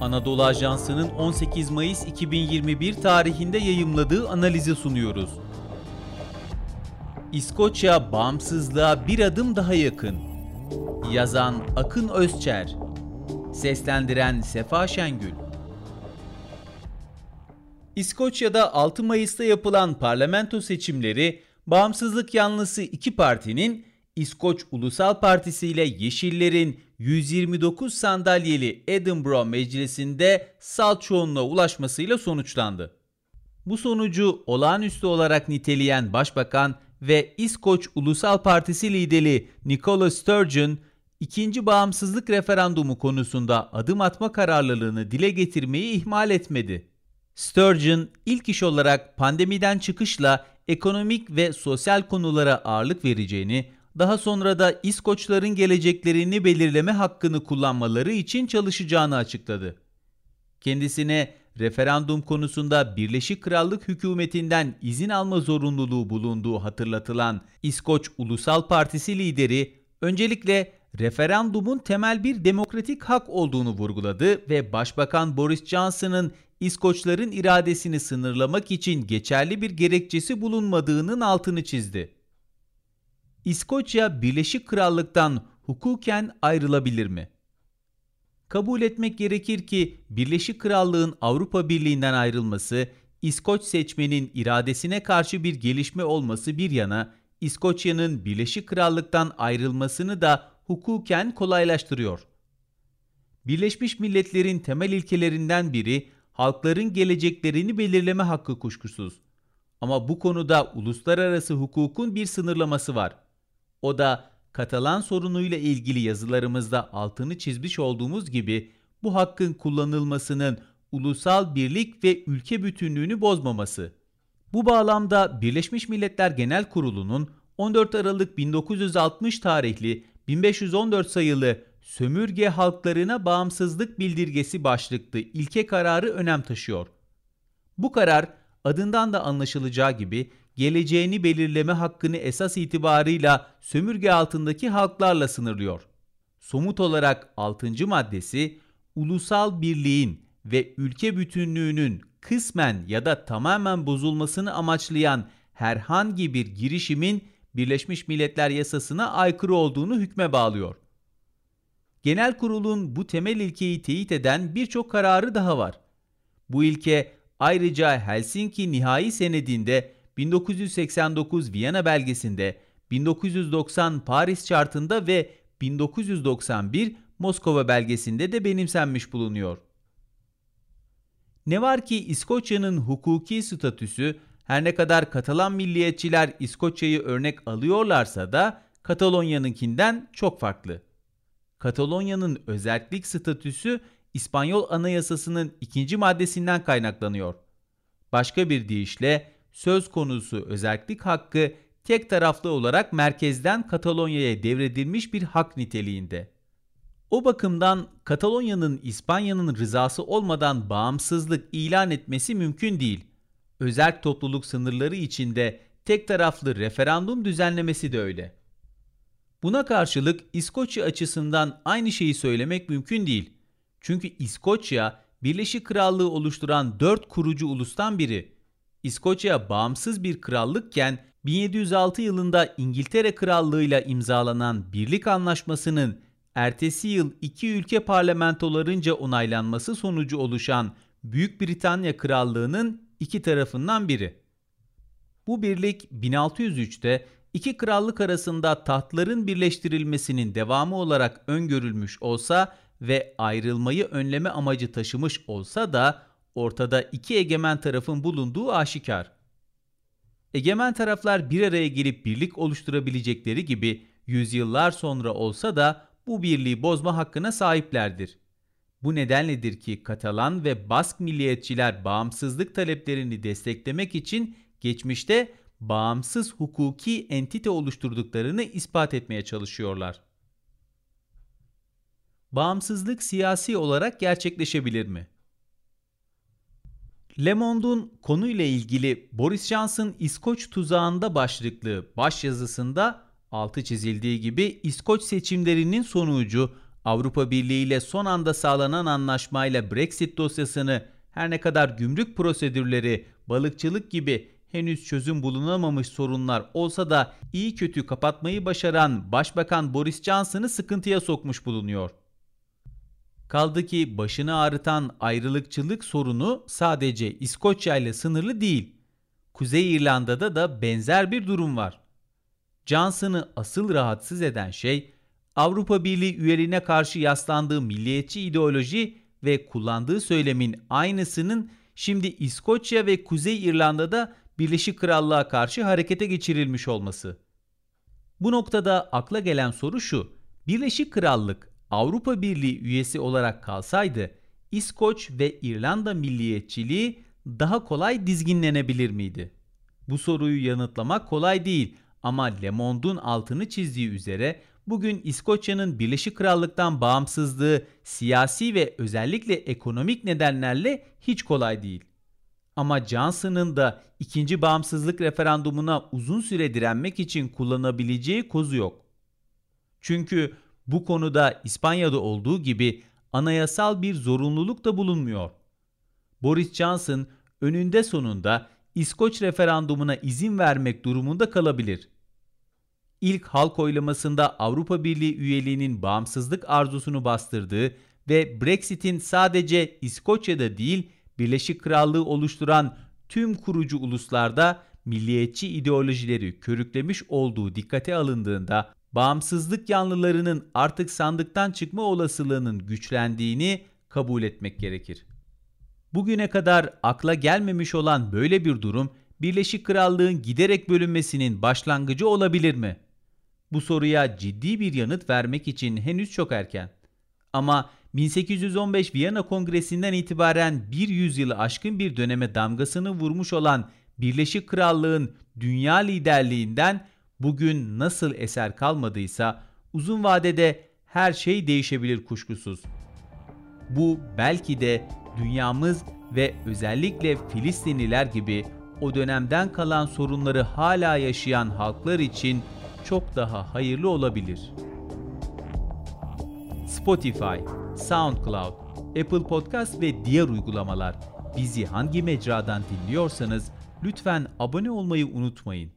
Anadolu Ajansı'nın 18 Mayıs 2021 tarihinde yayımladığı analizi sunuyoruz. İskoçya bağımsızlığa bir adım daha yakın. Yazan Akın Özçer Seslendiren Sefa Şengül İskoçya'da 6 Mayıs'ta yapılan parlamento seçimleri bağımsızlık yanlısı iki partinin İskoç Ulusal Partisi ile Yeşillerin 129 sandalyeli Edinburgh Meclisi'nde salt çoğunluğa ulaşmasıyla sonuçlandı. Bu sonucu olağanüstü olarak niteleyen Başbakan ve İskoç Ulusal Partisi lideri Nicola Sturgeon, ikinci bağımsızlık referandumu konusunda adım atma kararlılığını dile getirmeyi ihmal etmedi. Sturgeon ilk iş olarak pandemiden çıkışla ekonomik ve sosyal konulara ağırlık vereceğini, daha sonra da İskoçların geleceklerini belirleme hakkını kullanmaları için çalışacağını açıkladı. Kendisine referandum konusunda Birleşik Krallık hükümetinden izin alma zorunluluğu bulunduğu hatırlatılan İskoç Ulusal Partisi lideri öncelikle referandumun temel bir demokratik hak olduğunu vurguladı ve Başbakan Boris Johnson'ın İskoçların iradesini sınırlamak için geçerli bir gerekçesi bulunmadığının altını çizdi. İskoçya Birleşik Krallık'tan hukuken ayrılabilir mi? Kabul etmek gerekir ki Birleşik Krallık'ın Avrupa Birliği'nden ayrılması, İskoç seçmenin iradesine karşı bir gelişme olması bir yana, İskoçya'nın Birleşik Krallık'tan ayrılmasını da hukuken kolaylaştırıyor. Birleşmiş Milletler'in temel ilkelerinden biri halkların geleceklerini belirleme hakkı kuşkusuz. Ama bu konuda uluslararası hukukun bir sınırlaması var. O da Katalan sorunuyla ilgili yazılarımızda altını çizmiş olduğumuz gibi bu hakkın kullanılmasının ulusal birlik ve ülke bütünlüğünü bozmaması. Bu bağlamda Birleşmiş Milletler Genel Kurulu'nun 14 Aralık 1960 tarihli 1514 sayılı sömürge halklarına bağımsızlık bildirgesi başlıklı ilke kararı önem taşıyor. Bu karar adından da anlaşılacağı gibi geleceğini belirleme hakkını esas itibarıyla sömürge altındaki halklarla sınırlıyor. Somut olarak 6. maddesi ulusal birliğin ve ülke bütünlüğünün kısmen ya da tamamen bozulmasını amaçlayan herhangi bir girişimin Birleşmiş Milletler Yasasına aykırı olduğunu hükme bağlıyor. Genel kurulun bu temel ilkeyi teyit eden birçok kararı daha var. Bu ilke ayrıca Helsinki Nihai Senedi'nde 1989 Viyana belgesinde, 1990 Paris Çartı'nda ve 1991 Moskova belgesinde de benimsenmiş bulunuyor. Ne var ki İskoçya'nın hukuki statüsü her ne kadar Katalan milliyetçiler İskoçya'yı örnek alıyorlarsa da Katalonya'nınkinden çok farklı. Katalonya'nın özellik statüsü İspanyol Anayasası'nın ikinci maddesinden kaynaklanıyor. Başka bir deyişle söz konusu özellik hakkı tek taraflı olarak merkezden Katalonya'ya devredilmiş bir hak niteliğinde. O bakımdan Katalonya'nın İspanya'nın rızası olmadan bağımsızlık ilan etmesi mümkün değil. Özerk topluluk sınırları içinde tek taraflı referandum düzenlemesi de öyle. Buna karşılık İskoçya açısından aynı şeyi söylemek mümkün değil. Çünkü İskoçya, Birleşik Krallığı oluşturan dört kurucu ulustan biri. İskoçya bağımsız bir krallıkken 1706 yılında İngiltere Krallığı'yla imzalanan Birlik Anlaşması'nın ertesi yıl iki ülke parlamentolarınca onaylanması sonucu oluşan Büyük Britanya Krallığı'nın iki tarafından biri. Bu birlik 1603'te iki krallık arasında tahtların birleştirilmesinin devamı olarak öngörülmüş olsa ve ayrılmayı önleme amacı taşımış olsa da ortada iki egemen tarafın bulunduğu aşikar. Egemen taraflar bir araya gelip birlik oluşturabilecekleri gibi yüzyıllar sonra olsa da bu birliği bozma hakkına sahiplerdir. Bu nedenledir ki Katalan ve Bask milliyetçiler bağımsızlık taleplerini desteklemek için geçmişte bağımsız hukuki entite oluşturduklarını ispat etmeye çalışıyorlar. Bağımsızlık siyasi olarak gerçekleşebilir mi? Le Monde'un konuyla ilgili Boris Johnson İskoç tuzağında başlıklı başyazısında altı çizildiği gibi İskoç seçimlerinin sonucu Avrupa Birliği ile son anda sağlanan anlaşmayla Brexit dosyasını her ne kadar gümrük prosedürleri, balıkçılık gibi henüz çözüm bulunamamış sorunlar olsa da iyi kötü kapatmayı başaran Başbakan Boris Johnson'ı sıkıntıya sokmuş bulunuyor. Kaldı ki başını ağrıtan ayrılıkçılık sorunu sadece İskoçya ile sınırlı değil. Kuzey İrlanda'da da benzer bir durum var. Johnson'ı asıl rahatsız eden şey Avrupa Birliği üyeliğine karşı yaslandığı milliyetçi ideoloji ve kullandığı söylemin aynısının şimdi İskoçya ve Kuzey İrlanda'da Birleşik Krallığa karşı harekete geçirilmiş olması. Bu noktada akla gelen soru şu. Birleşik Krallık Avrupa Birliği üyesi olarak kalsaydı İskoç ve İrlanda milliyetçiliği daha kolay dizginlenebilir miydi? Bu soruyu yanıtlamak kolay değil ama Le Monde'un altını çizdiği üzere bugün İskoçya'nın Birleşik Krallık'tan bağımsızlığı siyasi ve özellikle ekonomik nedenlerle hiç kolay değil. Ama Johnson'ın da ikinci bağımsızlık referandumuna uzun süre direnmek için kullanabileceği kozu yok. Çünkü bu konuda İspanya'da olduğu gibi anayasal bir zorunluluk da bulunmuyor. Boris Johnson önünde sonunda İskoç referandumuna izin vermek durumunda kalabilir. İlk halk oylamasında Avrupa Birliği üyeliğinin bağımsızlık arzusunu bastırdığı ve Brexit'in sadece İskoçya'da değil Birleşik Krallığı oluşturan tüm kurucu uluslarda milliyetçi ideolojileri körüklemiş olduğu dikkate alındığında bağımsızlık yanlılarının artık sandıktan çıkma olasılığının güçlendiğini kabul etmek gerekir. Bugüne kadar akla gelmemiş olan böyle bir durum Birleşik Krallığın giderek bölünmesinin başlangıcı olabilir mi? Bu soruya ciddi bir yanıt vermek için henüz çok erken. Ama 1815 Viyana Kongresi'nden itibaren bir yüzyılı aşkın bir döneme damgasını vurmuş olan Birleşik Krallığın dünya liderliğinden bugün nasıl eser kalmadıysa uzun vadede her şey değişebilir kuşkusuz. Bu belki de dünyamız ve özellikle Filistinliler gibi o dönemden kalan sorunları hala yaşayan halklar için çok daha hayırlı olabilir. Spotify, SoundCloud, Apple Podcast ve diğer uygulamalar bizi hangi mecradan dinliyorsanız lütfen abone olmayı unutmayın.